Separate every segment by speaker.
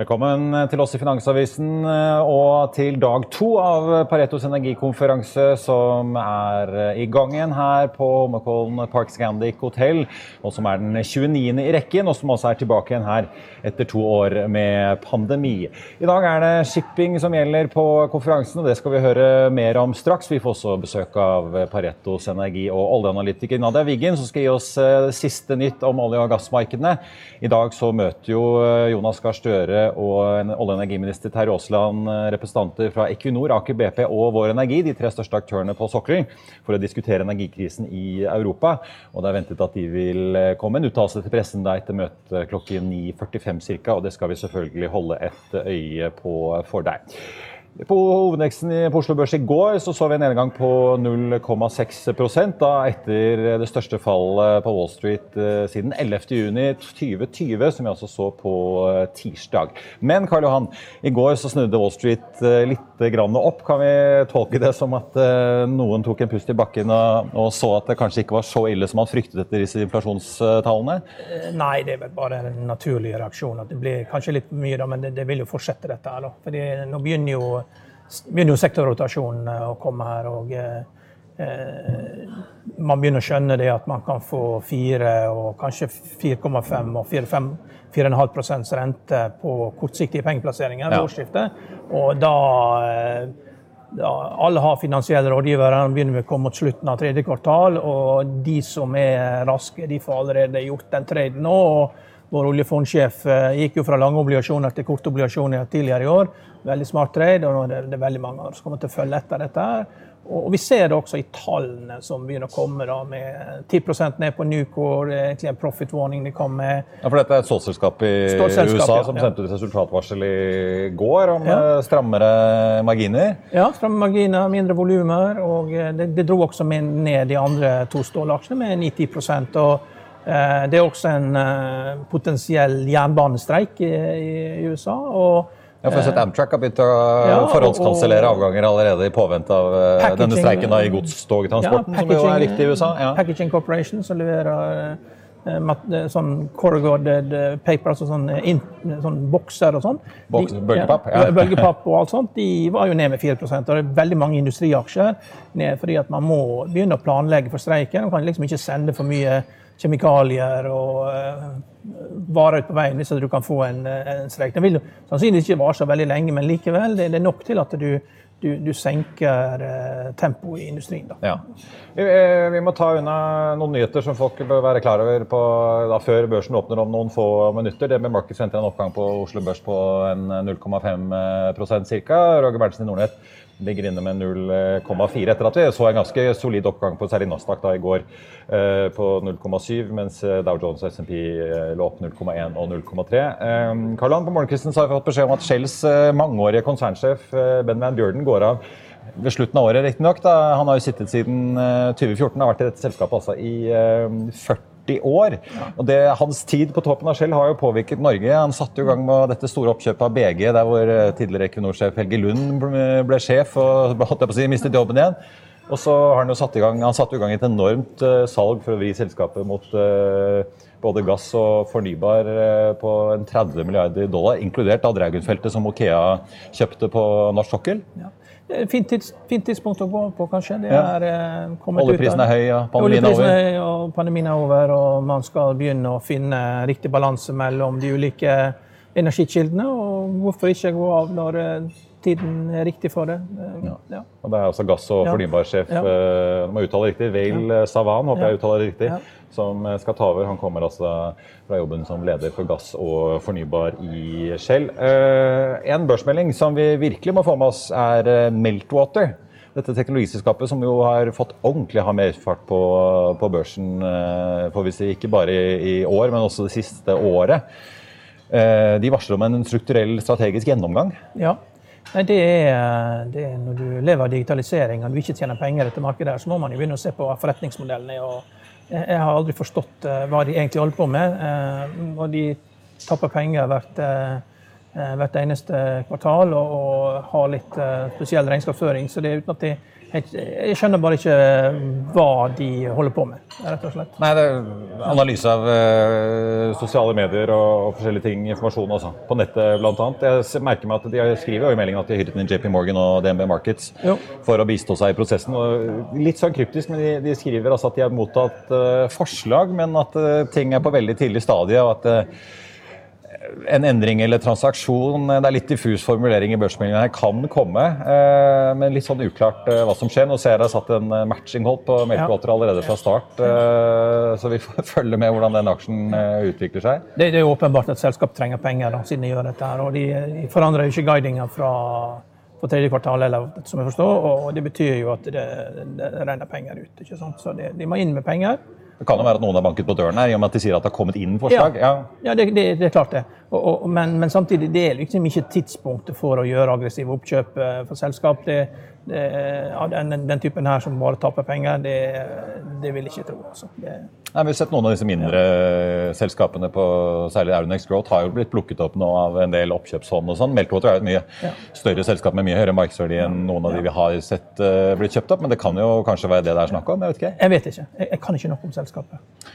Speaker 1: Velkommen til oss i Finansavisen eh, og til dag to av Paretos energikonferanse, som er eh, i gang igjen her på Holmenkollen Park Scandic hotell, og som er den 29. i rekken, og som også er tilbake igjen her etter to år med pandemi. I dag er det shipping som gjelder på konferansen, og det skal vi høre mer om straks. Vi får også besøk av Paretos energi- og oljeanalytiker Nadia Wiggen, som skal gi oss eh, siste nytt om olje- og gassmarkedene. I dag så møter jo Jonas Gahr Støre og olje- og energiminister Terje Aasland eh, representanter fra Equinor, Aker BP og Vår Energi, de tre største aktørene på sokkelen, for å diskutere energikrisen i Europa. Og Det er ventet at de vil eh, komme en uttalelse til pressen da etter møtet klokken 9.45 ca. Og det skal vi selvfølgelig holde et øye på for deg. På hovedveksten på Oslo Børs i går så, så vi en nedgang på 0,6% etter det største fallet på Wall Street eh, siden 11.6.2020, som vi altså så på eh, tirsdag. Men Karl Johan, i går så snudde Wall Street eh, litt grann opp. Kan vi tolke det som at noen tok en pust i bakken og, så at det kanskje ikke var så ille som man fryktet etter disse inflasjonstallene?
Speaker 2: Nei, det er vel bare en naturlig reaksjon. at Det blir kanskje litt mye, da, men det, det vil jo fortsette dette. Fordi nå begynner jo begynner jo sektorrotasjonen eh, å komme her. og eh, eh, Man begynner å skjønne det at man kan få 4 og kanskje 4,5 og 4,5 rente på kortsiktige pengeplasseringer ved ja. årsskiftet. Og da, da alle har finansielle rådgivere, begynner vi å komme mot slutten av tredje kvartal. Og de som er raske, de får allerede gjort den traden nå. og vår oljefondsjef gikk jo fra lange obligasjoner til korte obligasjoner tidligere i år. Veldig smart trade, og det, det er veldig mange som kommer til å følge etter dette. her. Og Vi ser det også i tallene som begynner å komme, da, med 10% ned på Nucor. egentlig en profit warning de kom med.
Speaker 1: Ja, for Dette er et stålselskap i USA ja, som sendte ut resultatvarsel i går om ja. Eh, strammere marginer?
Speaker 2: Ja, stramme marginer, mindre volumer. Og eh, det, det, dro også ned de andre to stålaksjene med 9-10 og eh, Det er også en eh, potensiell jernbanestreik i, i USA. og
Speaker 1: ja, for jeg har sett Amtrak har begynt å ja, forhåndskansellere avganger allerede i påvente av denne streiken i godstogtransporten, ja, som jo er viktig i USA.
Speaker 2: Ja. Packaging Corporation som leverer uh, sånn corrugated paper, altså sånn, in, sånn bokser og sånn.
Speaker 1: Boks, bølgepapp, ja.
Speaker 2: bølgepapp og alt sånt. De var jo ned med 4 og det er veldig mange industriaksjer ned fordi at man må begynne å planlegge for streiken. Man kan liksom ikke sende for mye kjemikalier og uh, varer ut på veien hvis du kan få en, en streik. Den vil sannsynligvis ikke vare så veldig lenge, men likevel det, er nok til at du, du, du senker uh, tempoet i industrien.
Speaker 1: Ja. Vi, eh, må ta unna noen nyheter som folk bør være klar over på, da, før børsen åpner om noen få minutter. Det med Markets en oppgang på Oslo Børs på 0,5 ca. Roger Berntsen i Nordnett ligger inne med 0,4 etter at vi så en ganske solid oppgang på særlig Nasdaq da i går eh, på 0,7, mens eh, Dow Jones og SMP eh, lå opp 0,1 og 0,3. Karl-Han, på morgenkvisten har vi fått beskjed om at Shells mangeårige konsernsjef Ben Van Bjørden går av ved slutten av året, riktignok. Han har jo sittet siden 2014, og har vært i dette selskapet altså i 40 40 år. Og det, Hans tid på toppen av Shell har jo påvirket Norge. Han satte i gang med dette store oppkjøpet av BG, der hvor eh, tidligere Equinor-sjef Helge Lund ble sjef og holdt jeg på å si, mistet jobben igjen. Og så har han jo satt i gang han satte i gang et enormt uh, salg for å vri selskapet mot uh, både gass og fornybar på en 30 milliarder dollar, inkludert da Draugenfeltet som Okea kjøpte på norsk sokkel. Ja.
Speaker 2: Fint, tids, fint, tidspunkt å gå på, kanskje. Det
Speaker 1: ja. er kommet Oljeprisen er høy, ja. pandemien er over.
Speaker 2: Er og pandemien er over, og man skal begynne å finne riktig balanse mellom de ulike energikildene. Og hvorfor ikke gå av når tiden er riktig for det.
Speaker 1: Ja. Ja. Og det er altså gass- og fornybarsjef ja. uh, må uttale riktig, Vail. Savan, håper jeg uttaler det riktig, som eh, skal ta over. Han kommer altså fra jobben som leder for gass og fornybar i Shell. En børsmelding som vi virkelig må få med oss, er Meltwater. Dette teknologiselskapet som jo har fått ordentlig ha mer fart på, på børsen, får vi si, ikke bare i, i år, men også det siste året. De varsler om en strukturell strategisk gjennomgang.
Speaker 2: Ja, Nei, det er, det er, Når du lever av digitalisering og du ikke tjener penger etter markedet, så må man jo begynne å se på forretningsmodellene. Og jeg har aldri forstått eh, hva de egentlig holder på med. Eh, og de tapper penger hvert, eh, hvert eneste kvartal og, og har litt spesiell regnskapsføring. Så det er uten at de jeg skjønner bare ikke hva de holder på med, rett og slett.
Speaker 1: Nei, det er analyse av uh, sosiale medier og, og, forskjellige ting, informasjon også, på nettet bl.a. Jeg merker meg at de skriver i meldingen at de har hyret inn JP Morgan og DNB Markets jo. for å bistå seg i prosessen. Og litt sånn kryptisk, men de, de skriver altså at de har mottatt uh, forslag, men at uh, ting er på veldig tidlig stadie. og at en endring eller transaksjon, det er litt diffus formulering i børsmeldingen her, kan komme. Eh, men litt sånn uklart eh, hva som skjer. Nå ser jeg det er satt en eh, matching-hold på Melkwater allerede fra start. Så vi får følge med hvordan den aksjen utvikler seg.
Speaker 2: Det, er jo åpenbart at selskap trenger penger da, siden de gjør dette. her, og De, de forandrer jo ikke guidinga fra på tredje kvartal, eller, som jeg forstår, og det betyr jo at det, det renner penger ut. ikke sant? Så de, de må inn med penger.
Speaker 1: Det kan jo være at noen har banket på døren her, i og med at de sier at det har kommet inn forslag.
Speaker 2: Ja, ja det, det, det, er klart det. Og, og, men, men, samtidig, det er liksom ikke tidspunktet for å gjøre aggressive oppkjøp eh, for selskap. Det, det, ja, den, den, typen her som bare taper penger, det, det vil jeg ikke tro. Altså. Det,
Speaker 1: Nei, vi har sett Noen av disse mindre ja. selskapene, på, særlig Euronex Growth, har jo blitt plukket opp nå av en del oppkjøpshånd og sånn. Meltwater er jo et mye ja. større selskap med mye høyere markedsverdi enn noen av de vi har sett uh, blitt kjøpt opp. Men det kan jo kanskje være det det er snakk om? Jeg vet ikke.
Speaker 2: Jeg vet ikke. Jeg, jeg kan ikke noe om selskapet.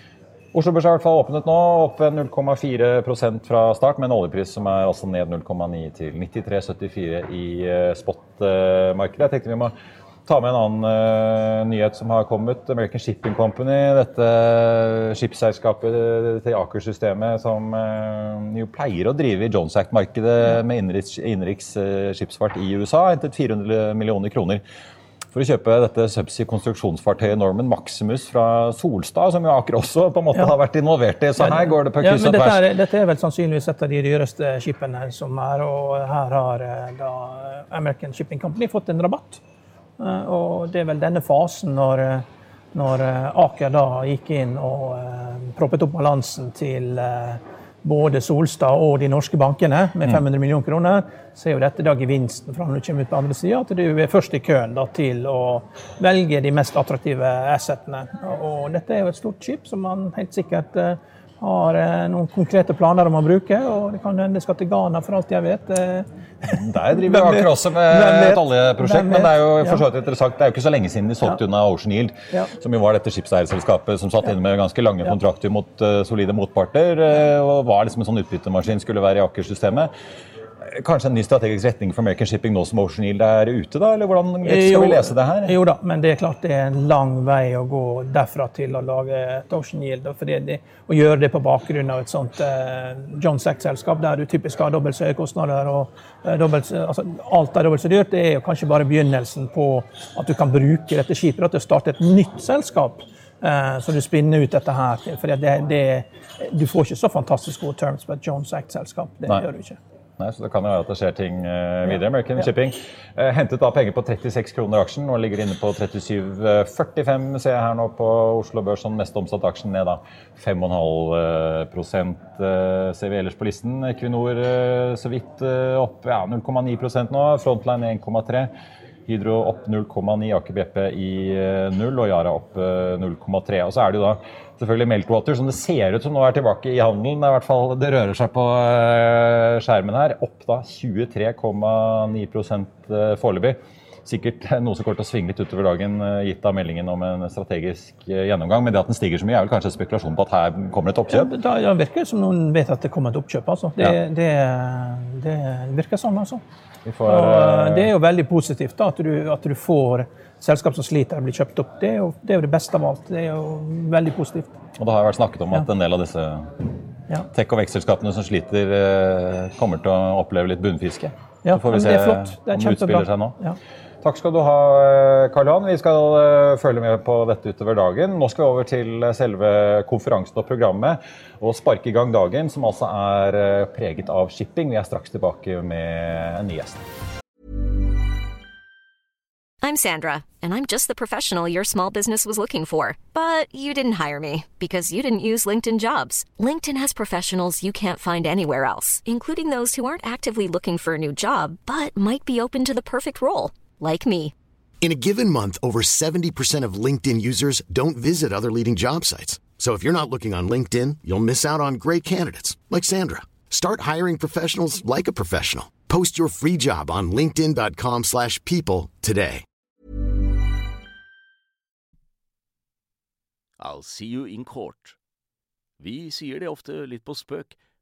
Speaker 1: Oslo Børs er i hvert fall åpnet nå, opp 0,4% fra start, med en oljepris som er altså ned 0,9 til 93,74 i eh, spot-markedet. Jeg tenkte vi må ta med en annen uh, nyhet som har kommet. American Shipping Company, dette skipsselskapet til Aker-systemet som uh, jo pleier å drive i Jones Act-markedet med innenriks uh, skipsfart i USA, hentet 400 millioner kroner for å kjøpe dette subsea-konstruksjonsfartøyet Norman Maximus fra Solstad, som jo Aker også på en måte ja. har vært involvert i. Så her går det på kryss
Speaker 2: ja, og tvers. Dette, dette er vel sannsynligvis et av de dyreste skipene som er, og her har eh, da American Shipping Company fått en rabatt. Eh, og det er vel denne fasen når, eh, når Aker da gikk inn og proppet opp balansen til både Solstad og de norske bankene med 500 mm. millioner kroner, så er jo dette da gevinsten fra når du kommer ut på andre sida, at du er først i køen da, til å velge de mest attraktive assetene. Og dette er jo et stort skip som man helt sikkert uh, har eh, noen konkrete planer om å bruke. og Det kan hende det skal til Ghana, for alt jeg vet.
Speaker 1: Eh. Der driver Aker også med et oljeprosjekt, men det er jo for så vidt interessant. Det er jo ikke så lenge siden de solgte unna Ocean Yield, som jo var dette skipseierselskapet som satt inne med ganske lange kontrakter mot uh, solide motparter, og var liksom en sånn utbyttemaskin skulle være i Aker-systemet kanskje en ny strategisk retning for American Shipping nå som Ocean Yield er ute, da? Eller hvordan skal vi lese det her?
Speaker 2: Jo da, men det er klart det er en lang vei å gå derfra til å lage et Ocean Yield. For det, å gjøre det på bakgrunn av et sånt eh, John Sack-selskap, der du typisk har dobbelt så høye kostnader og eh, dobbelt, altså, alt er dobbelt så dyrt, det er jo kanskje bare begynnelsen på at du kan bruke dette skipet til å starte et nytt selskap. Uh, så du spinner ut dette her. For det, det, du får ikke så fantastisk gode terms på et Jones Act-selskap. Det Nei. gjør du ikke.
Speaker 1: Nei, så Det kan jo være at det skjer ting uh, videre. American ja. Shipping uh, hentet da penger på 36 kroner aksjen og ligger inne på 37,45 ser jeg her nå på Oslo Børs som mest omsatt aksjen ned da 5,5 uh, ser vi ellers på listen. Equinor så vidt opp ja, 0,9 nå. Frontline 1,3. Hydro opp 0,9, Aker BP i 0 og Yara opp 0,3. Og så er det jo da selvfølgelig Meltwater, som det ser ut som nå er tilbake i handelen. Det, i hvert fall, det rører seg på eh, skjermen her. Opp da 23,9 eh, foreløpig. sikkert noe som kommer til å svinge litt utover dagen, gitt av meldingen om en strategisk gjennomgang. Men det at den stiger så mye, er vel kanskje spekulasjon på at her kommer det et oppkjøp?
Speaker 2: Ja, det virker som noen vet at det kommer et oppkjøp. altså. Det, ja. det, det virker sånn, altså. Får, og det er jo veldig positivt da, at du, at du får selskap som sliter, blir kjøpt opp. Det er, jo, det er, jo, det beste av alt. Det er jo veldig positivt.
Speaker 1: Og Det har jo vært snakket om at en del av disse ja. tech- og vekstselskapene som sliter, eh, kommer til å oppleve litt bunnfiske.
Speaker 2: Ja, Så får vi se om det utspiller
Speaker 1: seg nå. Ja. Takk skal du ha, eh, Karl Johan. Vi skal uh, følge med på dette utover dagen. Nå skal vi over til selve konferansen og programmet og sparke i gang dagen, som altså er preget av shipping. Vi er straks tilbake med en ny gjest.
Speaker 3: I'm Sandra, and I'm just the professional your small business was looking for. But you didn't hire me because you didn't use LinkedIn jobs. LinkedIn has professionals you can't find anywhere else, including those who aren't actively looking for a new job but might be open to the perfect role like me.
Speaker 4: In a given month, over 70% of LinkedIn users don't visit other leading job sites. So if you're not looking on LinkedIn, you'll miss out on great candidates like Sandra. Start hiring professionals like a professional. Post your free job on linkedin.com/people today.
Speaker 5: I'll see you in court. Vi sier det ofte litt på spøk,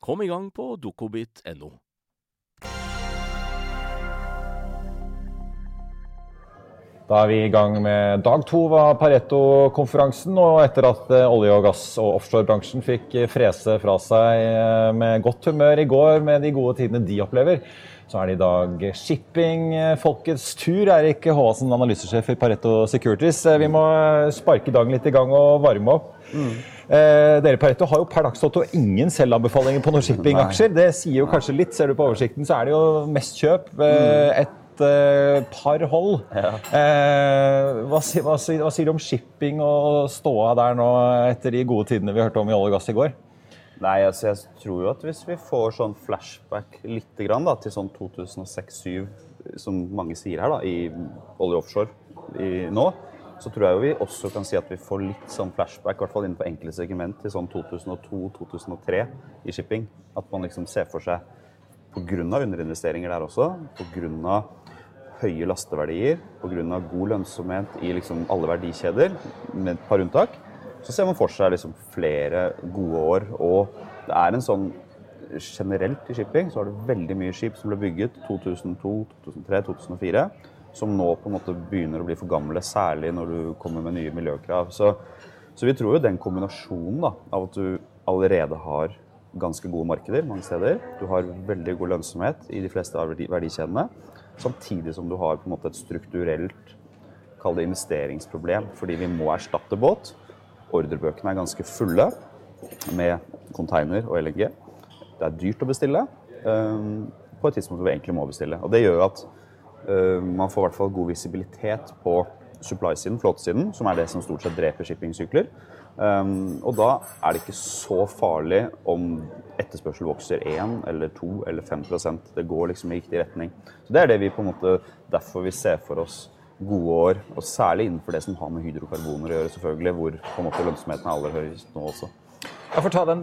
Speaker 5: Kom i gang på dokobit.no.
Speaker 1: Da er vi i gang med dag to av Pareto-konferansen. Og etter at eh, olje- og gass- og offshorebransjen fikk eh, frese fra seg eh, med godt humør i går med de gode tidene de opplever, så er det i dag shipping. Folkets tur. Erik Håvassen, analysesjef i Pareto Securities. Vi må sparke dagen litt i gang og varme opp. Mm. Eh, dere Pareto har jo per dags dato ingen selvanbefalinger på noen shippingaksjer. Det sier jo kanskje litt. Ser du på oversikten, så er det jo mest kjøp. Eh, et eh, par hold. Ja. Eh, hva, hva, hva, sier du om shipping og ståa der nå etter de gode tidene vi hørte om i olje og gass i går?
Speaker 6: Nei, altså jeg tror jo at hvis vi får sånn flashback litt grann, da, til sånn 2006-2007, som mange sier her, da, i olje offshore i, nå, så tror jeg jo vi også kan si at vi får litt sånn flashback, i hvert fall innenfor enkelte segment, til sånn 2002-2003 i shipping. At man liksom ser for seg, pga. underinvesteringer der også, pga. høye lasteverdier, pga. god lønnsomhet i liksom alle verdikjeder, med et par unntak, så ser man for seg liksom flere gode år. Og det er en sånn Generelt i shipping så har du veldig mye skip som ble bygget 2002, 2003, 2004 som nå på en måte begynner å bli for gamle, særlig når du kommer med nye miljøkrav. Så, så vi tror jo den kombinasjonen da, av at du allerede har ganske gode markeder mange steder, du har veldig god lønnsomhet i de fleste av verdikjedene, samtidig som du har på en måte et strukturelt kall det investeringsproblem, fordi vi må erstatte båt. Ordrebøkene er ganske fulle med container og LNG. Det er dyrt å bestille um, på et tidspunkt hvor vi egentlig må bestille. Og Det gjør at Eh, man får i hvert fall god visibilitet på supply-siden, flåtesiden, som er det som stort sett dreper shippingsykler. Um, og da er det ikke så farlig om etterspørsel vokser 1 eller 2 eller 5% Det går liksom i riktig retning. Så Det er det vi på en måte, derfor vi ser for oss gode år, og særlig innenfor det som har med hydrokarboner å gjøre, selvfølgelig, hvor på en måte lønnsomheten er aller høyest nå også.
Speaker 1: Ja, får ta den.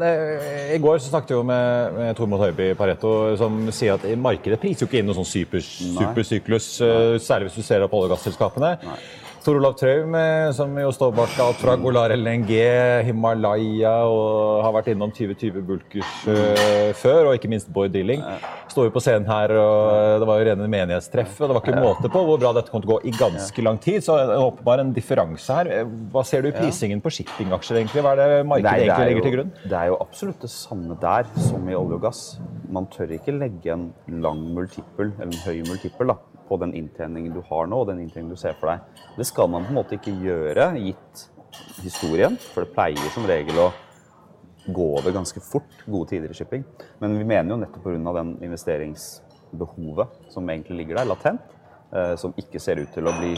Speaker 1: I går så snakket jeg med, med Tormod Høiby Pareto, som sier at markedet priser jo ikke inn noen sånn super, supersyklus, Nei. Eh, særlig hvis du ser opp olje- og gasselskapene. Tor Olav Traum, eh, som jo står bak alt fra Golar LNG, Himalaya og har vært innom 2020 Bulkers uh, før, og ikke minst Boy Dilling, står jo på scenen her. og Det var jo rene menighetstreff, og det var ikke måte på hvor bra dette kom til å gå i ganske lang tid. Så det åpenbart en differanse her. Hva ser du i prisingen på shippingaksjer, egentlig? Hva er det markedet
Speaker 6: Nei, det
Speaker 1: egentlig
Speaker 6: er
Speaker 1: legger til grunn?
Speaker 6: Det er jo absolutt det samme der som i olje og gass. Man tør ikke legge en lang multiple, eller en høy multiple, da, på den inntjeningen du har nå, og den inntjeningen du ser for deg. Det skal man på en måte ikke gjøre, gitt historien, for det pleier som regel å gå over ganske fort, gode tider i shipping. Men vi mener jo nettopp pga. den investeringsbehovet som egentlig ligger der, latent, eh, som ikke ser ut til å bli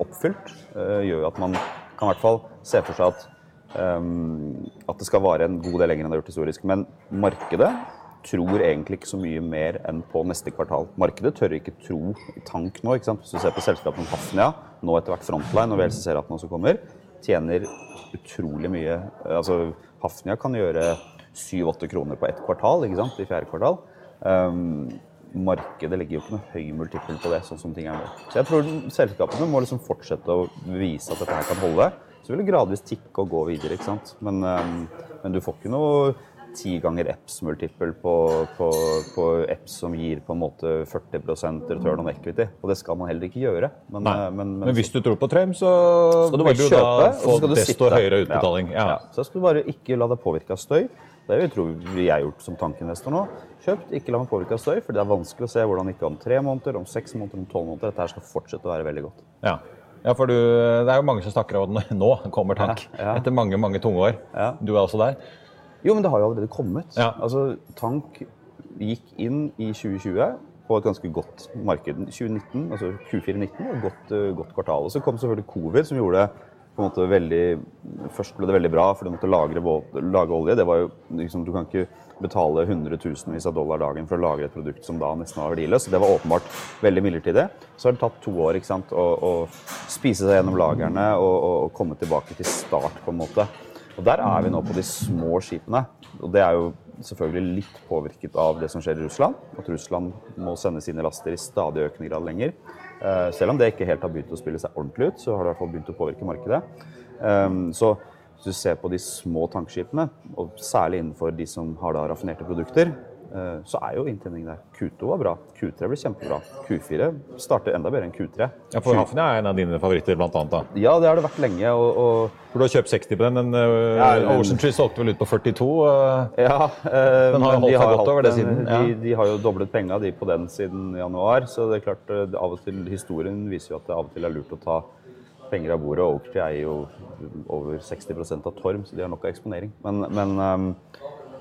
Speaker 6: oppfylt, eh, gjør at man kan i hvert fall se for seg at, ehm, at det skal vare en god del lenger enn det har gjort historisk. Men markedet tror egentlig ikke så mye mer enn på neste kvartal. Markedet tør ikke tro i tank nå. ikke sant? Hvis du ser på selskapet som Hafnia, nå etter hvert Frontline og VLCC-raten også kommer, tjener utrolig mye. Altså, Hafnia kan gjøre 7-8 kroner på ett kvartal ikke sant? i fjerde kvartal. Um, markedet legger jo ikke noe høy multiple på det, sånn som ting er nå. Så jeg tror selskapene må liksom fortsette å vise at dette her kan holde. Så vil det gradvis tikke og gå videre, ikke sant. Men, um, men du får ikke noe ti ganger EPS multiple på, på, på EPS som gir på en måte 40% return on equity. Og det skal man heller ikke gjøre. Men, eh, men,
Speaker 1: Men hvis du tror på Traum, så
Speaker 6: skal du bare
Speaker 1: vil du
Speaker 6: kjøpe, da
Speaker 1: få desto
Speaker 6: sitte.
Speaker 1: høyere utbetaling.
Speaker 6: Ja.
Speaker 1: Ja.
Speaker 6: Så skal du bare ikke la deg påvirke av støy. Det vil jeg tro vi har gjort som tankinvestor nå. Kjøpt, ikke la meg påvirke av støy, for det er vanskelig å se hvordan ikke om tre måneder, om seks måneder, om tolv måneder. Dette her skal fortsette å være veldig godt.
Speaker 1: Ja. ja, for du, det er jo mange som snakker om at nå kommer tank.
Speaker 6: Ja, ja.
Speaker 1: Etter mange, mange tunge år.
Speaker 6: Ja.
Speaker 1: Du er også der.
Speaker 6: Jo, men det har jo allerede kommet.
Speaker 1: Ja.
Speaker 6: Altså, Tank gikk inn i 2020 på et ganske godt marked. 2019, altså Q4-19 var et godt, eh, godt kvartal. Og så kom selvfølgelig covid, som gjorde det på en måte veldig Først ble det veldig bra, for du måtte lagre, lage olje. Det var jo liksom, Du kan ikke betale hundretusenvis av dollar dagen for å lagre et produkt som da nesten var verdiløst. Det var åpenbart veldig midlertidig. Så har det tatt to år ikke sant, å, å spise seg gjennom lagrene og, og, og komme tilbake til start, på en måte. Og Der er vi nå på de små skipene. Og Det er jo selvfølgelig litt påvirket av det som skjer i Russland. At Russland må sende sine laster i stadig økende grad lenger. Eh, Selv om det ikke helt har begynt å spille seg ordentlig ut, så har det i hvert fall begynt å påvirke markedet. Um, Så hvis du ser på de små tankskipene, og særlig innenfor de som har raffinerte produkter, så er jo inntjeningen der. Q2 var bra, Q3 ble kjempebra. Q4 starter enda bedre enn Q3.
Speaker 1: Ja, for Hafnia er en av dine favoritter, blant annet. da.
Speaker 6: Ja, det har det vært lenge. og, og
Speaker 1: For du har kjøpt 60 på den, men uh,
Speaker 6: Ja,
Speaker 1: Ocean Tree solgte vel ut på 42. uh,
Speaker 6: Ja, eh,
Speaker 1: Den har holdt
Speaker 6: de
Speaker 1: seg godt over det siden, ja.
Speaker 6: De, de har jo doblet penga de på den siden januar, så det er klart eh, det av og til historien viser jo at det av og til er lurt å ta penger av bordet. og Oaktree eier jo over 60% av Torm, så de har nok av eksponering. Men, men, ehm,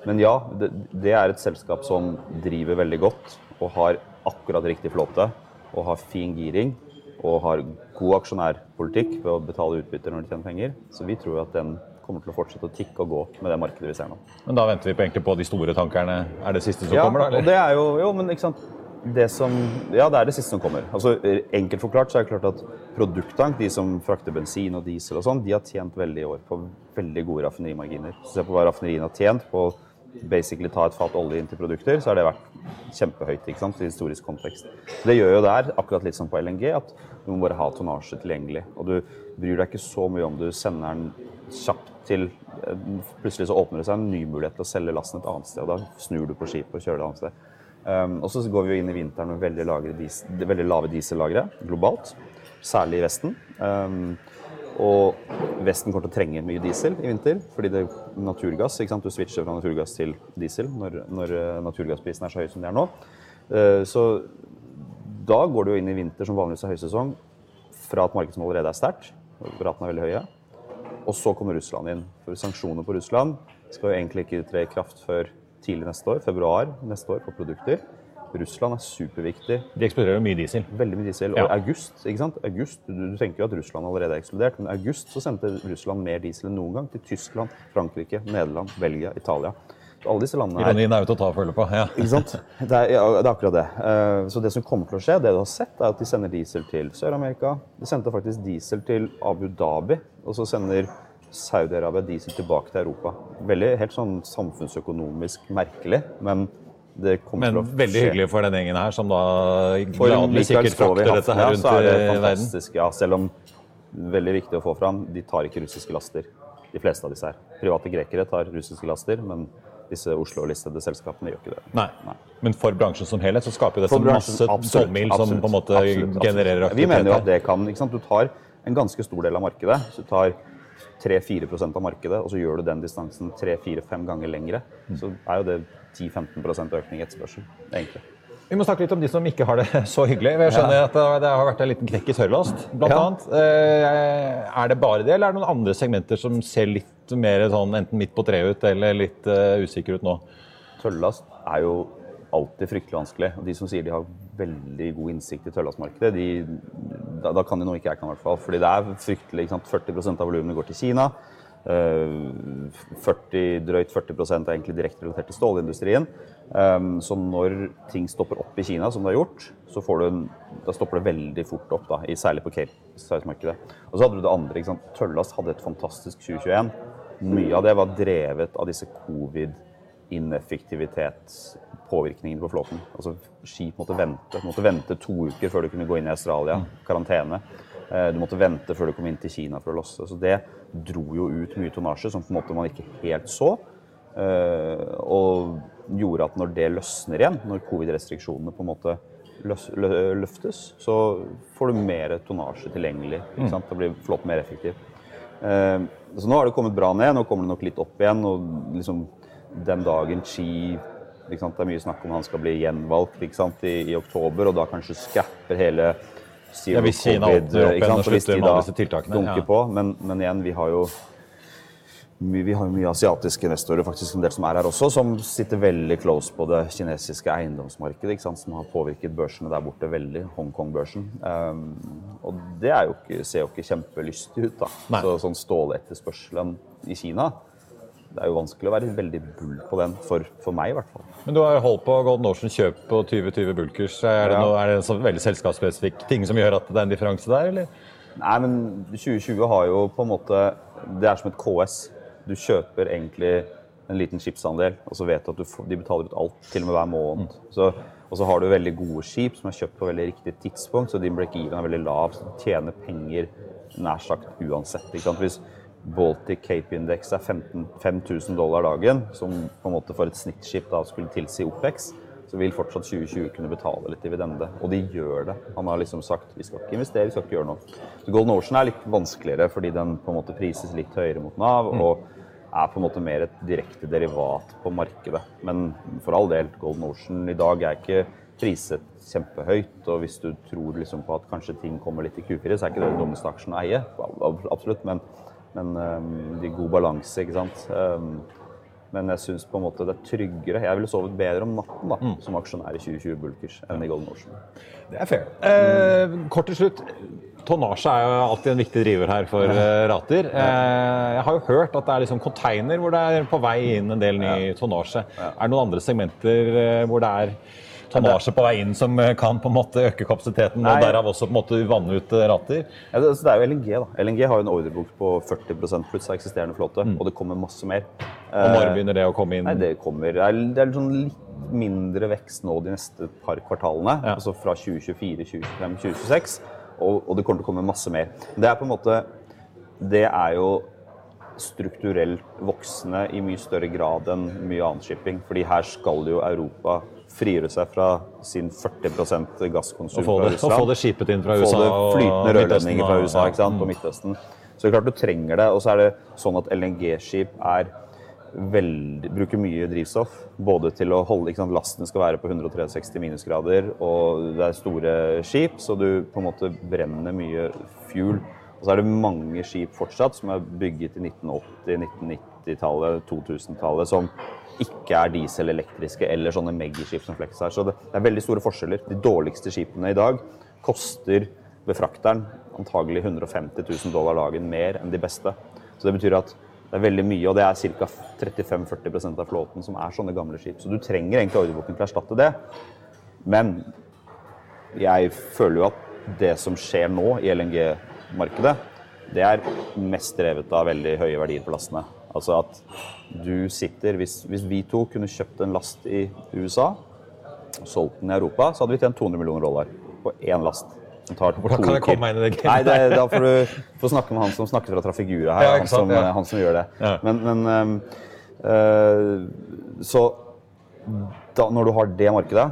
Speaker 6: men ja, det, det er et selskap som driver veldig godt og har akkurat riktig flåte og har fin giring og har god aksjonærpolitikk ved å betale utbytter når de tjener penger. Så vi tror at den kommer til å fortsette å tikke og gå med det markedet vi ser nå.
Speaker 1: Men da venter vi på, egentlig på de store tankerne. Er det siste som
Speaker 6: Ja,
Speaker 1: kommer, da?
Speaker 6: og
Speaker 1: eller?
Speaker 6: det er jo, jo, men ikke sant det som, Ja, det er det siste som kommer. Altså, Enkelt forklart så er det klart at produkttank, de som frakter bensin og diesel og sånn, de har tjent veldig i år på veldig gode raffinerimarginer. Se på hva raffineriene har tjent på basically ta et fat olje inn til produkter, så har det vært kjempehøyt ikke sant, i historisk kontekst. Det gjør jo der, akkurat litt som på LNG, at du må bare ha tonnasje tilgjengelig. Og du bryr deg ikke så mye om du sender den kjapt til eh, Plutselig så åpner det seg en ny mulighet til å selge lasten et annet sted, og da snur du på skipet og kjører det et annet sted. Um, og så går vi jo inn i vinteren med veldig, lagre veldig lave diesellagre globalt, særlig i Vesten. Um, og Vesten kommer til å trenge mye diesel i vinter, fordi det er naturgass. ikke sant? Du switcher fra naturgass til diesel når, når eh, naturgassprisen er så høy som de er nå. Eh, så da går du jo inn i vinter som vanligvis er høysesong, fra et marked som allerede er sterkt. Ratene er veldig høye. Og så kommer Russland inn. For sanksjoner på Russland skal jo egentlig ikke tre i kraft før tidlig neste år, februar neste år, på produkter. Russland er superviktig.
Speaker 1: De eksploderer jo mye diesel.
Speaker 6: Veldig mye diesel.
Speaker 1: Ja.
Speaker 6: Og august, ikke sant? August, du, du tenker jo at Russland allerede er eksplodert, men i august så sendte Russland mer diesel enn noen gang til Tyskland, Frankrike, Nederland, Belgia, Italia. Så alle disse landene her
Speaker 1: Ironien er jo til å ta og føle på. Ja.
Speaker 6: ikke sant? Det er, ja, det er akkurat det. Eh, Så det som kommer til å skje, det du har sett, er at de sender diesel til Sør-Amerika. De sendte faktisk diesel til Abu Dhabi, og så sender Saudi-Arabia diesel tilbake til Europa. Veldig helt sånn samfunnsøkonomisk merkelig, men
Speaker 1: Men veldig hyggelig for den gjengen her, som da gladelig sikkert frakter dette her rundt
Speaker 6: så det
Speaker 1: i verden.
Speaker 6: Ja, selv om veldig viktig å få fram, de tar ikke russiske laster. De fleste av disse her. Private grekere tar russiske laster, men disse Oslo-listede selskapene gjør ikke det.
Speaker 1: Nei. Men for bransjen som helhet så skaper jo dette masse
Speaker 6: absolutt,
Speaker 1: som på en måte
Speaker 6: absolutt, absolutt.
Speaker 1: genererer
Speaker 6: Vi mener jo at det kan? Du tar en ganske stor del av markedet. Så du tar 3-4% av markedet, og så gjør du den distansen 3-4-5 ganger lengre.
Speaker 1: Mm.
Speaker 6: Så er jo det 10-15% økning i etterspørsel. egentlig.
Speaker 1: Vi må snakke litt om de som ikke har det så hyggelig. Jeg skjønner at det- har vært en liten knekk i tørrlast, blant
Speaker 6: Ja.
Speaker 1: annet. Eh, Er det bare det, eller er det noen andre segmenter som ser litt mer sånn enten midt på treet ut, eller litt eh, usikre ut nå?
Speaker 6: Tøllast er jo alltid fryktelig vanskelig. og De som sier de har veldig god innsikt i tøllastmarkedet, da, da kan de noe ikke jeg kan, i hvert fall. Fordi det er fryktelig. Ikke sant? 40% av volumene går til Kina. Eh, 40, drøyt 40 er egentlig direkte relatert til stålindustrien. Um, så når ting stopper opp i Kina, som det har gjort, så en, stopper det veldig fort opp, da, særlig på Cape-markedet. Og så hadde du det andre. Tøllast hadde et fantastisk 2021. Mye av det var drevet av disse covid ineffektivitetspåvirkningene på flåten. Altså Skip måtte vente. Du måtte vente to uker før du kunne gå inn i Australia. Karantene. Eh, Du måtte vente før du kom inn til Kina for å losse. Så det dro jo ut mye tonnasje som på en måte man ikke helt så. eh, Og gjorde at når det løsner igjen, når covid-restriksjonene på en måte løftes, så får du mer tonnasje tilgjengelig. Ikke sant? Da blir flåten mer effektiv. Eh, Så nå har det kommet bra ned. Nå kommer det nok litt opp igjen. og liksom den dagen Xi? Det er mye snakk om han skal bli gjenvalgt? I, i oktober, og da kanskje skapper hele
Speaker 1: Ja, hvis Kina åpner opp igjen og slutter med alle disse tiltakene, ja.
Speaker 6: på. Men, men igjen, vi har jo vi har mye asiatiske investorer faktisk en del som er her også, som sitter veldig close på det kinesiske eiendomsmarkedet, som har påvirket børsene der borte veldig. Hongkong-børsen. Um, og det jo ikke, ser jo ikke kjempelystig ut. da. Så sånn ståletterspørselen i Kina det er jo vanskelig å være veldig bull på den, for, for meg i hvert fall.
Speaker 1: Men du har holdt på Golden Ocean kjøp på 2020 Bulkers. Er det,
Speaker 6: Ja.
Speaker 1: noe, er det en veldig selskapsspesifikk ting som gjør at det er en differanse der, eller?
Speaker 6: Nei, men 2020 har jo på en måte Det er som et KS. Du kjøper egentlig en liten skipsandel, og så vet du at du de betaler ut alt, til og med hver måned. Så, og så har du veldig gode skip som er kjøpt på veldig riktig tidspunkt, så din break-even er veldig lav. Så du tjener penger nær sagt uansett. Hvis Baltic Cape Index er 15 5000 dollar dagen, som på en måte for et snittskip da skulle tilsi OPEX, så vil fortsatt 2020 kunne betale litt dividende. Og de gjør det. Han har liksom sagt vi skal ikke investere, vi skal ikke gjøre noe. Så Golden Ocean er litt vanskeligere fordi den på en måte prises litt høyere mot Nav. og er på en måte mer et direkte derivat på markedet. Men for all del, Golden Ocean i dag er ikke priset kjempehøyt. Og hvis du tror liksom på at kanskje ting kommer litt i Q4, så er ikke det den dummeste aksjen å eie. Absolutt. Men, men um, det er god balanse, ikke sant. Um, men jeg syns på en måte det er tryggere. Jeg ville sovet bedre om natten da, som aksjonær i 2020 Bulkers enn i Golden Ocean.
Speaker 1: Det er fair. Eh, kort til slutt. Tonnasje er jo alltid en viktig driver her for ja. rater. Eh, jeg har jo hørt at det er liksom container hvor det er på vei inn en del ny tonnasje. Er det noen andre segmenter eh, hvor det er tonnasje på vei inn som eh, kan på en måte øke kapasiteten,
Speaker 6: Nei.
Speaker 1: og derav også på en måte vanne ut eh, rater?
Speaker 6: Ja, det, så det er jo LNG. da. LNG har jo en ordrebok på 40 pluss av eksisterende flåte, og det kommer masse mer.
Speaker 1: Og når
Speaker 6: Eh,
Speaker 1: begynner det å komme inn?
Speaker 6: Nei, det kommer Det er, det er sånn litt mindre vekst nå de neste par kvartalene.
Speaker 1: Ja.
Speaker 6: Altså fra 2024, 2025, 2026. Og, og det kommer til å komme masse mer. Det er på en måte Det er jo strukturelt voksende i mye større grad enn mye annen shipping. Fordi her skal jo Europa frigjøre seg fra sin 40 gasskonsum fra
Speaker 1: Russland. og få det skipet inn fra
Speaker 6: Få
Speaker 1: USA
Speaker 6: det
Speaker 1: og
Speaker 6: flytende rørledninger fra USA
Speaker 1: ja.
Speaker 6: og Midtøsten. Så det er klart du trenger det. Og så er det sånn at LNG-skip er bruker mye drivstoff. Både til å holde sant? Lasten skal være på 163 minusgrader, og det er store skip, så du på en måte brenner mye fuel. Og så er det mange skip fortsatt som er bygget i 1980-, 1990-tallet, 2000-tallet, som ikke er dieselelektriske eller sånne megaskip som Flex er. Så det er veldig store forskjeller. De dårligste skipene i dag koster befrakteren antagelig 150 000 dollar dagen mer enn de beste. Så det betyr at det er veldig mye, og det er ca. 35-40% av flåten som er sånne gamle skip. Så du trenger egentlig ordreboken til å erstatte det. Men jeg føler jo at det som skjer nå i LNG-markedet, det er mest drevet av veldig høye verdier på lastene. Altså at du sitter Hvis, hvis vi to kunne kjøpt en last i USA, og solgt den i Europa, så hadde vi tjent 200 millioner dollar på én last.
Speaker 1: Hvordan kan jeg komme meg inn i det
Speaker 6: gamet? Nei, det, Da får du får snakke med han som snakker fra Trafigura her. Ja, han, som, ja. han, som, gjør det. Ja. Men, men uh, Så da, når du har det markedet,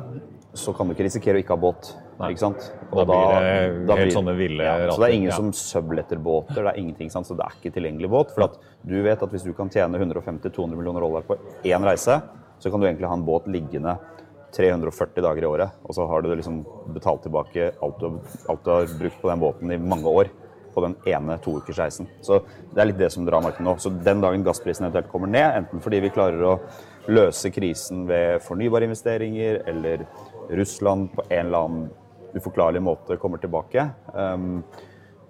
Speaker 6: så kan du ikke risikere å ikke ha båt. Ikke sant?
Speaker 1: Og da, blir det da helt blir, sånne ville ja,
Speaker 6: Så det er ingen ja. som subletter båter. Det er ingenting, sant? Så det er ikke tilgjengelig båt. For du vet at hvis du kan tjene 150-200 millioner dollar på én reise, så kan du egentlig ha en båt liggende 340 dager i året. Og så har du liksom betalt tilbake alt du, alt du har brukt på den båten i mange år på den ene toukersreisen. Så det er litt det som drar markedet nå. Så den dagen gassprisen eventuelt kommer ned, enten fordi vi klarer å løse krisen ved fornybare investeringer, eller Russland på en eller annen uforklarlig måte kommer tilbake, ehm,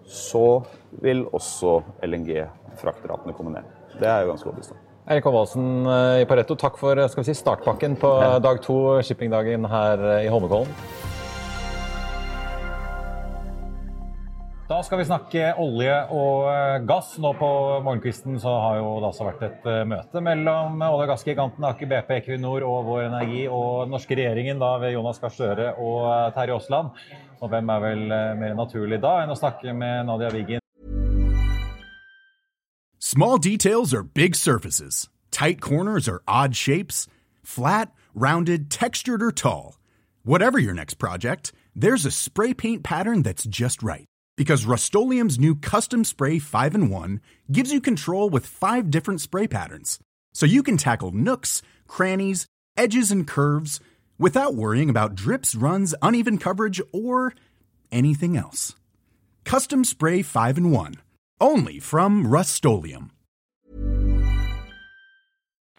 Speaker 6: så vil også LNG-fraktratene komme ned. Det er jo ganske overbevist om.
Speaker 1: Erik Håvaldsen eh, i Pareto, takk for skal vi si, startpakken på dag to, shippingdagen her i Holmenkollen. Da skal vi snakke olje og eh, gass. Nå på morgenkvisten så har jo det altså vært et eh, møte mellom olje- og gassgiganten Aker BP, Equinor og Vår Energi og den norske regjeringen da ved Jonas Gahr Støre og eh, Terje Aasland. Og hvem er vel mer naturlig da enn å snakke med Nadia Wiggen?
Speaker 7: Small details are big surfaces. Tight corners are odd shapes. Flat, rounded, textured or tall. Whatever your next project, there's a spray paint pattern that's just right because Rust new Custom Spray 5 and 1 gives you control with five different spray patterns. So you can tackle nooks, crannies, edges, and curves without worrying about drips, runs, uneven coverage, or anything else. Custom Spray 5 and 1. Only from Rust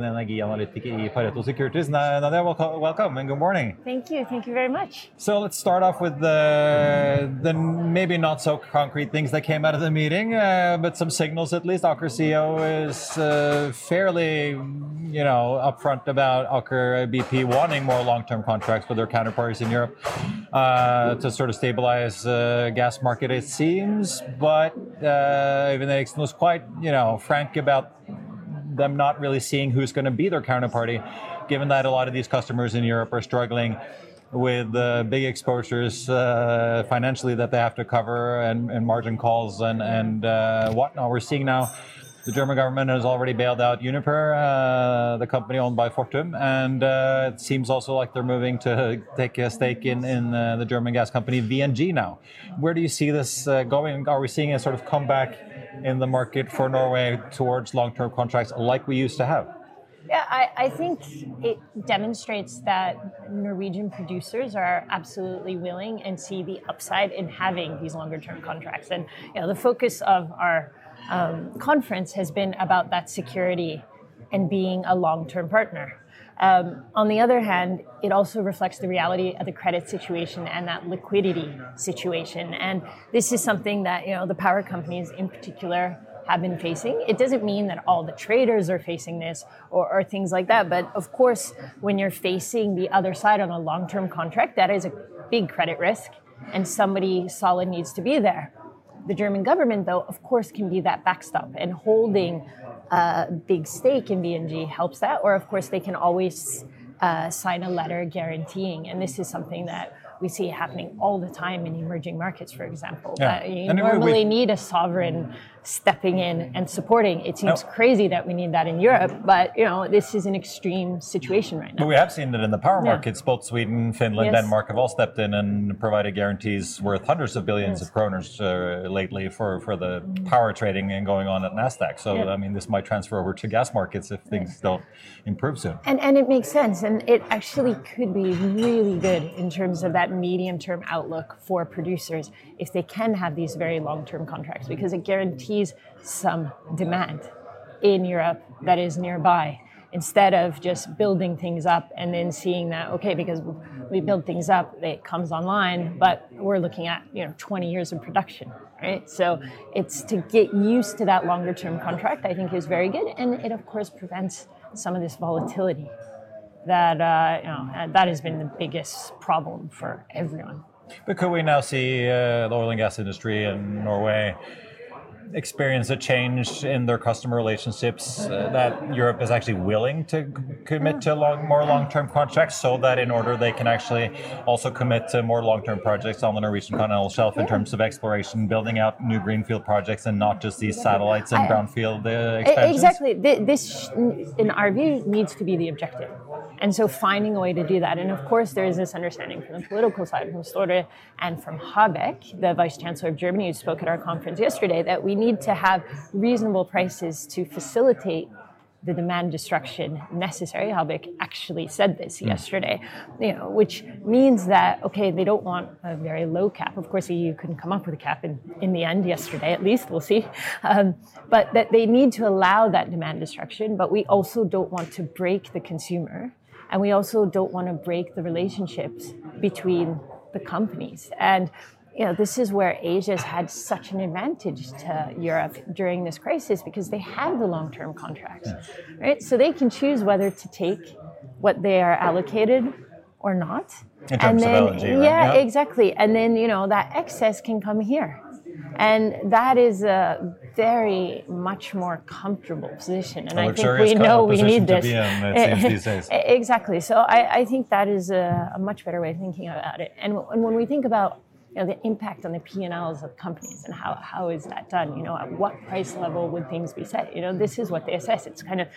Speaker 1: energianalytiker i Pareto Securities. Nadia, welcome and good morning.
Speaker 8: Thank you. Thank you very much.
Speaker 1: So let's start off with the, the maybe not so concrete things that came out of the meeting, uh, but some signals at least. Aker CEO is uh, fairly, you know, upfront about Aker BP wanting more long-term contracts with their counterparts in Europe uh, to sort of stabilize uh, gas market, it seems. But uh, even Ericsson was quite, you know, frank about them not really seeing who's going to be their counterparty, given that a lot of these customers in Europe are struggling with uh, big exposures uh, financially that they have to cover and, and margin calls and, and uh, whatnot. We're seeing now the German government has already bailed out Uniper, uh, the company owned by Fortum, and uh, it seems also like they're moving to take a stake in, in uh, the German gas company VNG now. Where do you see this going? Are we seeing a sort of comeback in the market for Norway towards long-term contracts like we used to have?
Speaker 8: Yeah, I, I, think it demonstrates that Norwegian producers are absolutely willing and see the upside in having these longer term contracts. And you know, the focus of our um, conference has been about that security and being a long term partner. Um, on the other hand, it also reflects the reality of the credit situation and that liquidity situation. And this is something that you know the power companies in particular have been facing. It doesn't mean that all the traders are facing this or, or things like that. But of course, when you're facing the other side on a long-term contract, that is a big credit risk, and somebody solid needs to be there. The German government, though, of course, can be that backstop, and holding a big stake in BNG helps that. Or, of course, they can always uh, sign a letter guaranteeing. And this is something that we see happening all the time in emerging markets, for example. Yeah. You and normally we, need a sovereign stepping in and supporting. It seems crazy that we need that in Europe, but you know this is an extreme situation right now.
Speaker 1: But we have seen that in the power markets. Both Sweden, Finland, yes. Denmark have all stepped in and provided guarantees worth hundreds of billions yes. of kroners uh, lately for, for the power trading and going on at Nasdaq. So yeah. I mean, this might transfer over to gas markets if things don't improve soon.
Speaker 8: And and it makes sense, and it actually could be really good in terms of that medium-term outlook for producers if they can have these very long-term contracts because it guarantees some demand in Europe that is nearby instead of just building things up and then seeing that okay because we build things up it comes online but we're looking at you know 20 years of production right? So it's to get used to that longer term contract i think is very good and it of course prevents some of this volatility that uh, you know that has been the biggest problem for everyone.
Speaker 1: But could we now see uh, the oil and gas industry in norway experience a change in their customer relationships uh, that Europe is actually willing to commit to long, more long-term contracts so that in order they can actually also commit to more long-term projects on the Norwegian continental shelf in terms of exploration, building out new greenfield projects and not just these satellites and brownfield uh, expansions?
Speaker 8: Exactly. This, in our view, needs to be the objective. And so finding a way to do that. And of course, there is this understanding from the political side, from Støre and from Habeck, the Vice Chancellor of Germany, who spoke at our conference yesterday, that we need to have reasonable prices to facilitate the demand destruction necessary. Habeck actually said this mm. yesterday, you know, which means that okay, they don't want a very low cap. Of course, EU couldn't come up with a cap in, in the end yesterday, at least we'll see. Um, but that they need to allow that demand destruction. But we also don't want to break the consumer, and we also don't want to break the relationships between the companies. And you know, this is where Asia has had such an advantage to Europe during this crisis because they have the long-term contracts, right? So they can choose whether to take what they are allocated or not.
Speaker 1: In terms
Speaker 8: and then,
Speaker 1: of LNG, right?
Speaker 8: yeah, exactly. And then you know that excess can come here, and that is a very much more comfortable position. And
Speaker 1: A
Speaker 8: I think we know we need this.
Speaker 1: in, it eh, seems these days.
Speaker 8: Eh, exactly. So I, I think that is a, a much better way of thinking about it. And, and when we think about you know, the impact on the P&Ls of companies and how, how is that done? You know, at what price level would things be set? You know, this is what they assess. It's kind of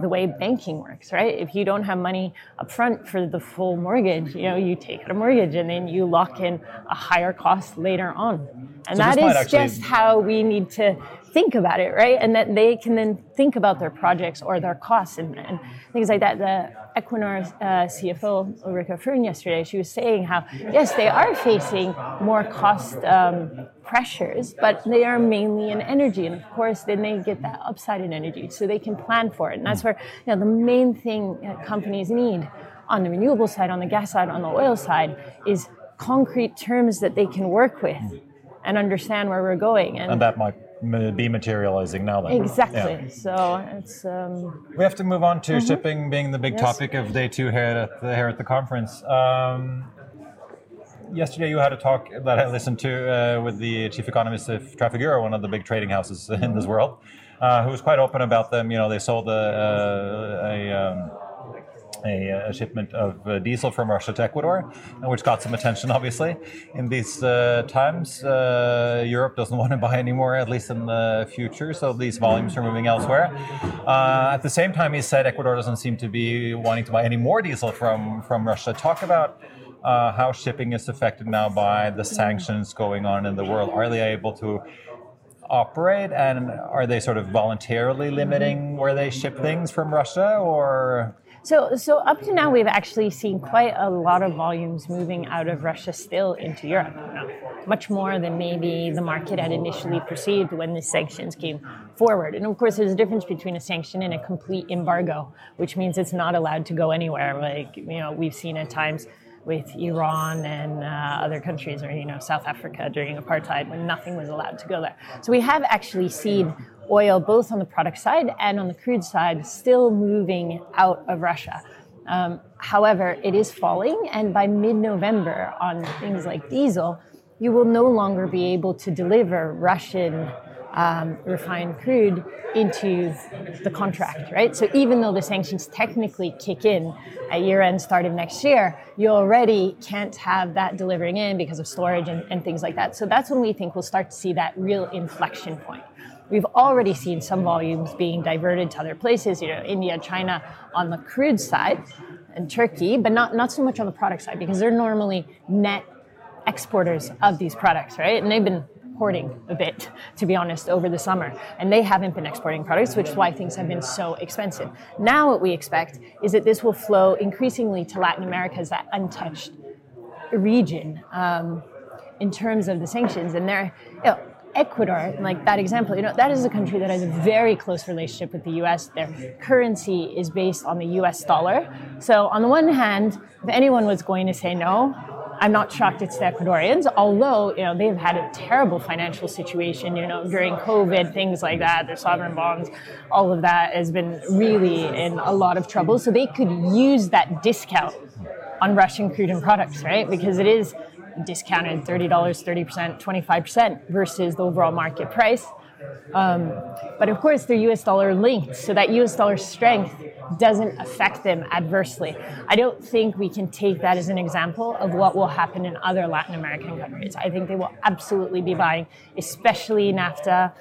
Speaker 8: the way banking works, right? If you don't have money up front for the full mortgage, you know, you take out a mortgage and then you lock in a higher cost later on. And
Speaker 1: So
Speaker 8: that is
Speaker 1: actually-
Speaker 8: just how we need to think about it, right? And that they can then think about their projects or their costs and, and things like that. The Equinor uh, CFO Ulrika Fern yesterday, she was saying how yes, they are facing more cost um, pressures, but they are mainly in energy, and of course, then they get that upside in energy, so they can plan for it. And that's where you know the main thing companies need on the renewable side, on the gas side, on the oil side is concrete terms that they can work with and understand where we're going.
Speaker 1: And that might be materializing now then.
Speaker 8: Exactly.
Speaker 1: Yeah.
Speaker 8: So it's um,
Speaker 1: We have to move on to shipping being the big
Speaker 8: Mm-hmm. Yes.
Speaker 1: topic of day two here at the, here at the conference. Um, yesterday you had a talk that I listened to uh, with the chief economist of Trafigura, one of the big trading houses in this world, uh, who was quite open about them. You know, they sold a, uh, a, um, a, a shipment of uh, diesel from Russia to Ecuador, which got some attention, obviously. In these uh, times, uh, Europe doesn't want to buy anymore, at least in the future, so these volumes are moving elsewhere. Uh, at the same time, he said Ecuador doesn't seem to be wanting to buy any more diesel from, from Russia. Talk about uh, how shipping is affected now by the sanctions going on in the world. Are they able to operate and are they sort of voluntarily limiting where they ship things from Russia or
Speaker 8: so so up to now we've actually seen quite a lot of volumes moving out of Russia still into Europe. Much more than maybe the market had initially perceived when the sanctions came forward. And of course there's a difference between a sanction and a complete embargo, which means it's not allowed to go anywhere. Like you know, we've seen at times with Iran and uh, other countries, or you know, South Africa during apartheid, when nothing was allowed to go there. So we have actually seen oil, both on the product side and on the crude side, still moving out of Russia. Um, however, it is falling, and by mid-November, on things like diesel, you will no longer be able to deliver Russian um, refined crude into the contract, right? So even though the sanctions technically kick in at year end, start of next year, you already can't have that delivering in because of storage and, and things like that. So that's when we think we'll start to see that real inflection point. We've already seen some volumes being diverted to other places, you know, India, China on the crude side, and Turkey, but not, not so much on the product side because they're normally net exporters of these products, right? And they've been hoarding a bit, to be honest, over the summer. And they haven't been exporting products, which is why things have been so expensive. Now, what we expect is that this will flow increasingly to Latin America as that untouched region um, in terms of the sanctions. And they're, you know, Ecuador, like that example, you know, that is a country that has a very close relationship with the US. Their currency is based on the US dollar. So, on the one hand, if anyone was going to say no, I'm not shocked it's the Ecuadorians, although you know they've had a terrible financial situation. You know during COVID, things like that, their sovereign bonds, all of that has been really in a lot of trouble. So they could use that discount on Russian crude and products, right? Because it is discounted thirty dollars, thirty percent, twenty five percent versus the overall market price. Um, but of course, they're US dollar linked, so that US dollar strength doesn't affect them adversely. I don't think we can take that as an example of what will happen in other Latin American countries. I think they will absolutely be buying, especially NAFTA,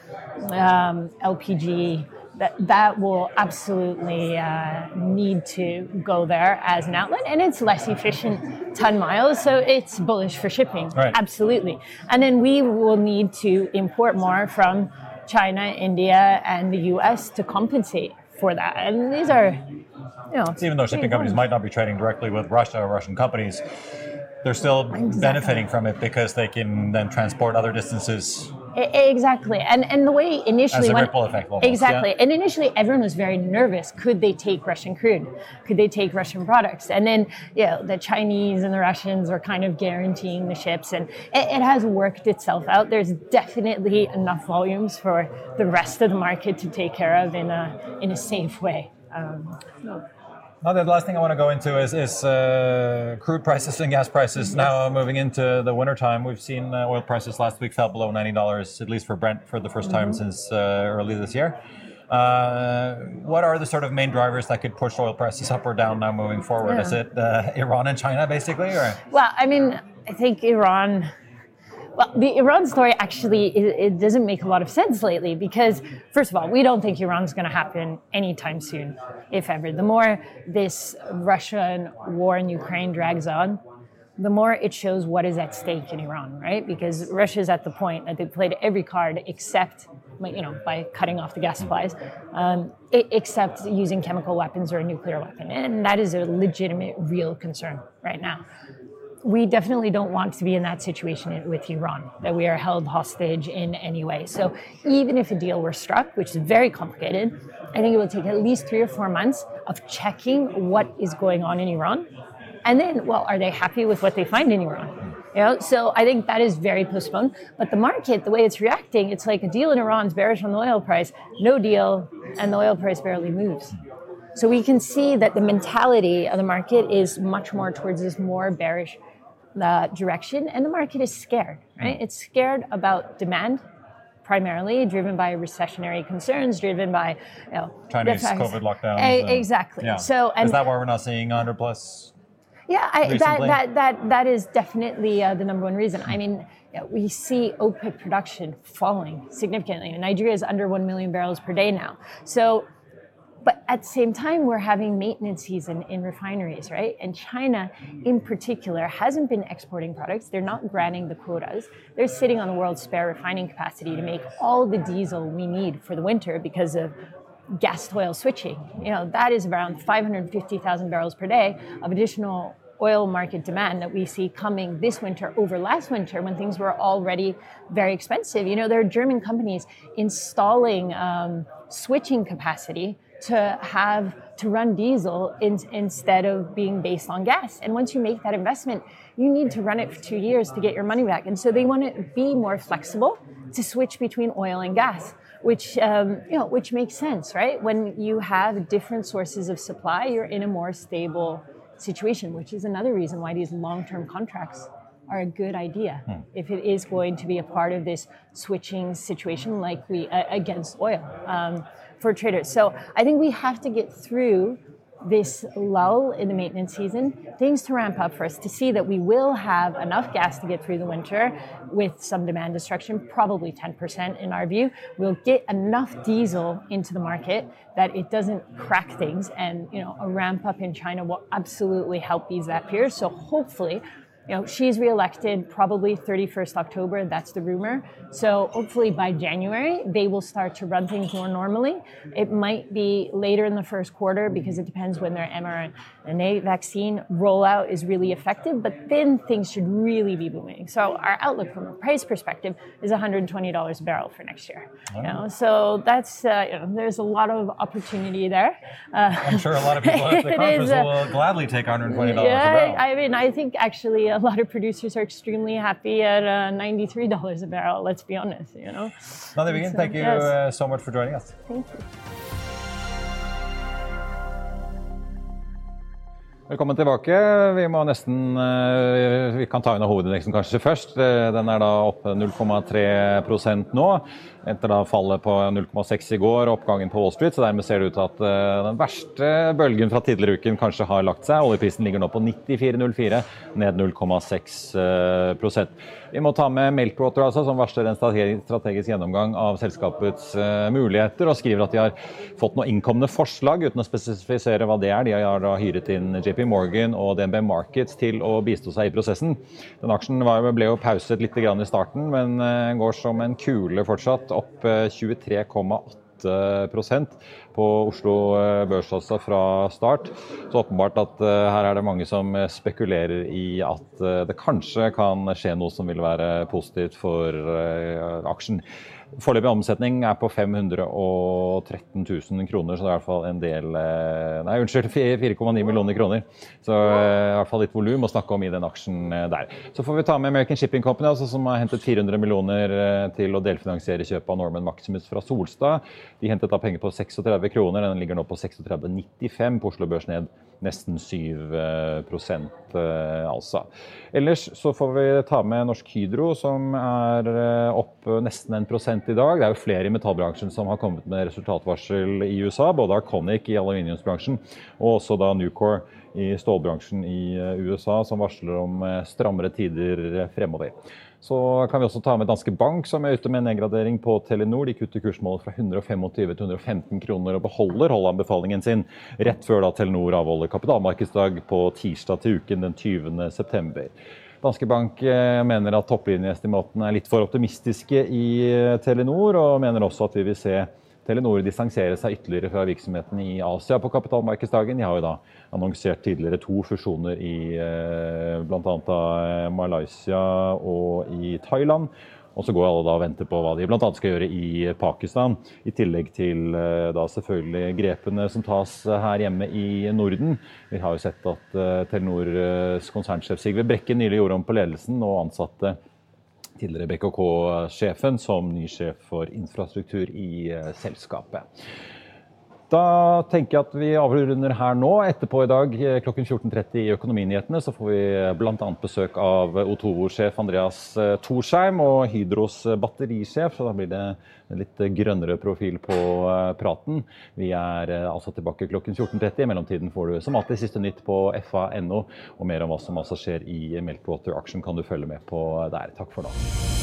Speaker 8: um, LPG, that that will absolutely uh, need to go there as an outlet, and it's less efficient ton miles, so it's bullish for shipping.
Speaker 1: Right.
Speaker 8: Absolutely, and then we will need to import more from China, India, and the U.S. to compensate for that. And these are, you know,
Speaker 1: even though shipping companies might not be trading directly with Russia or Russian companies, they're still benefiting from it because they can then transport other distances
Speaker 8: Exactly, and and the way initially
Speaker 1: As a
Speaker 8: when-
Speaker 1: ripple effect almost,
Speaker 8: exactly,
Speaker 1: yeah.
Speaker 8: and initially everyone was very nervous. Could they take Russian crude? Could they take Russian products? And then you know the Chinese and the Russians were kind of guaranteeing the ships, and it, it has worked itself out. There's definitely enough volumes for the rest of the market to take care of in a in a safe way. Um,
Speaker 1: Now, the last thing I want to go into is, is uh, crude prices and gas prices. Now moving into the wintertime, we've seen uh, oil prices last week fell below $90, at least for Brent, for the 1st time
Speaker 8: Mhm.
Speaker 1: since uh, early this year. Uh, what are the sort of main drivers that could push oil prices up or down now moving forward?
Speaker 8: Yeah.
Speaker 1: Is it uh, Iran and China, basically? Or?
Speaker 8: Well, I mean, I think Iran. Well, the Iran story actually it, it doesn't make a lot of sense lately because, first of all, we don't think Iran's going to happen anytime soon, if ever. The more this Russian war in Ukraine drags on, the more it shows what is at stake in Iran, right? Because Russia's at the point that they played every card except, you know, by cutting off the gas supplies, um, except using chemical weapons or a nuclear weapon, and that is a legitimate, real concern right now we definitely don't want to be in that situation with Iran, that we are held hostage in any way. So even if a deal were struck, which is very complicated, I think it will take at least three or four months of checking what is going on in Iran. And then, well, are they happy with what they find in Iran? You know, so I think that is very postponed. But the market, the way it's reacting, it's like a deal in Iran is bearish on the oil price, no deal, and the oil price barely moves. So we can see that the mentality of the market is much more towards this more bearish uh, direction, and the market is scared, right? It's scared about demand, primarily driven by recessionary concerns, driven by you know, the
Speaker 1: Chinese COVID lockdowns.
Speaker 8: E-
Speaker 1: and-
Speaker 8: exactly.
Speaker 1: Yeah.
Speaker 8: So, and
Speaker 1: is that why we're not seeing 100 plus?
Speaker 8: yeah, I, that, that that that is definitely uh, the number one reason. I mean, yeah, we see OPEC production falling significantly. Nigeria is under one million barrels per day now. So, but at the same time, we're having maintenance season in refineries, right? And China, in particular, hasn't been exporting products. They're not granting the quotas. They're sitting on the world's spare refining capacity to make all the diesel we need for the winter because of gas to oil switching. You know, that is around 550,000 barrels per day of additional oil market demand that we see coming this winter over last winter when things were already very expensive. You know, there are German companies installing um, switching capacity to have to run diesel in, instead of being based on gas. And once you make that investment, you need to run it for two years to get your money back. And so they want to be more flexible to switch between oil and gas which um, you know which makes sense right when you have different sources of supply you're in a more stable situation which is another reason why these long-term contracts are a good idea if it is going to be a part of this switching situation like we uh, against oil um, for traders so i think we have to get through this lull in the maintenance season, things to ramp up for us to see that we will have enough gas to get through the winter with some demand destruction, probably 10% in our view. We'll get enough diesel into the market that it doesn't crack things, and you know a ramp up in China will absolutely help ease that fear. So hopefully. You know, she's reelected probably 31st October, that's the rumor. So hopefully by January, they will start to run things more normally. It might be later in the first quarter because it depends when their mRNA vaccine rollout is really effective, but then things should really be booming. So our outlook from a price perspective is $120 a barrel for next year. You know, so that's, uh, you know, there's a lot of opportunity there. Uh,
Speaker 1: I'm sure a lot of people at the conference
Speaker 8: is, uh,
Speaker 1: will gladly take $120 a
Speaker 8: yeah,
Speaker 1: barrel.
Speaker 8: I mean, I think actually a lot of producers are extremely happy at uh, $93 a barrel, let's be honest, you know.
Speaker 1: Nadia Wiggin,
Speaker 8: So,
Speaker 1: thank you
Speaker 8: yes.
Speaker 1: uh, so much for joining us.
Speaker 8: Thank you.
Speaker 1: Velkommen tilbake. Vi må nesten eh, Vi kan ta unna hovedindeksen kanskje først. Eh, den er da oppe 0,3% nå. Etter da fallet på 0,6 i går og oppgangen på Wall Street. Så dermed ser det ut til at eh, den verste bølgen fra tidligere uken kanskje har lagt seg. Oljeprisen ligger nå på 94,04, ned 0,6% Vi må ta med Meltwater, altså, som varsler en strategisk gjennomgang av selskapets muligheter, og skriver at de har fått noen innkomne forslag, uten å spesifisere hva det er. De har da hyret inn JP Morgan og DNB Markets til å bistå seg i prosessen. Den aksjen ble jo pauset litt i starten, men eh, går som en kule fortsatt, opp 23,8 eh, på Oslo eh, Børs altså fra start. Så åpenbart at her er det mange som spekulerer i at det kanskje kan skje noe som vil være positivt for aksjen. Foreløpig omsetning er på 513 000 kroner, så det er i hvert fall en del eh, Nei, unnskyld, 4,9 millioner kroner. Så eh, i hvert fall litt volum å snakke om i den aksjen eh, der. Så får vi ta med American Shipping Company, altså, som har hentet 400 millioner til å delfinansiere kjøpet av Norman Maximus fra Solstad. De hentet da penger på 36 kroner, den ligger nå på 36,95 på Oslo Børs ned nesten 7% altså. Ellers så får vi ta med Norsk Hydro, som er opp nesten 1 i dag. Det er jo flere i metallbransjen som har kommet med resultatvarsel i USA. Både Arconic i aluminiumsbransjen og også da Nucor i stålbransjen i eh, USA, som varsler om eh, strammere tider fremover. Så kan vi også ta med Danske Bank, som er ute med en nedgradering på Telenor. De kutter kursmålet fra 125 til 115 kroner og beholder holdanbefalingen sin rett før da Telenor avholder kapitalmarkedsdag på tirsdag til uken den 20. september. Danske Bank eh, mener at topplinjeestimatene er litt for optimistiske i eh, Telenor, og mener også at vi vil se Telenor distansere seg ytterligere fra virksomheten i Asia på kapitalmarkedsdagen. De har jo da annonsert tidligere to fusjoner i eh, bl.a. Malaysia og i Thailand. Og så går alle da og venter på hva de bl.a. skal gjøre i Pakistan. I tillegg til eh, da selvfølgelig grepene som tas her hjemme i Norden. Vi har jo sett at Telenors konsernsjef Sigve Brekke nylig gjorde om på ledelsen og ansatte tidligere BKK-sjefen som ny sjef for infrastruktur i uh, selskapet. Da tenker jeg at vi avrunder her nå. Etterpå i dag eh, klokken 14.30 i Økonominyhetene så får vi bl.a. besøk av Otovo-sjef Andreas eh, Torsheim og Hydros batterisjef. Så da blir det litt grønnere profil på eh, praten. Vi er altså tilbake klokken 14.30. I mellomtiden får du som alltid siste nytt på fa.no. Og mer om hva som altså skjer i Meltwater Action kan du følge med på der. Takk for nå.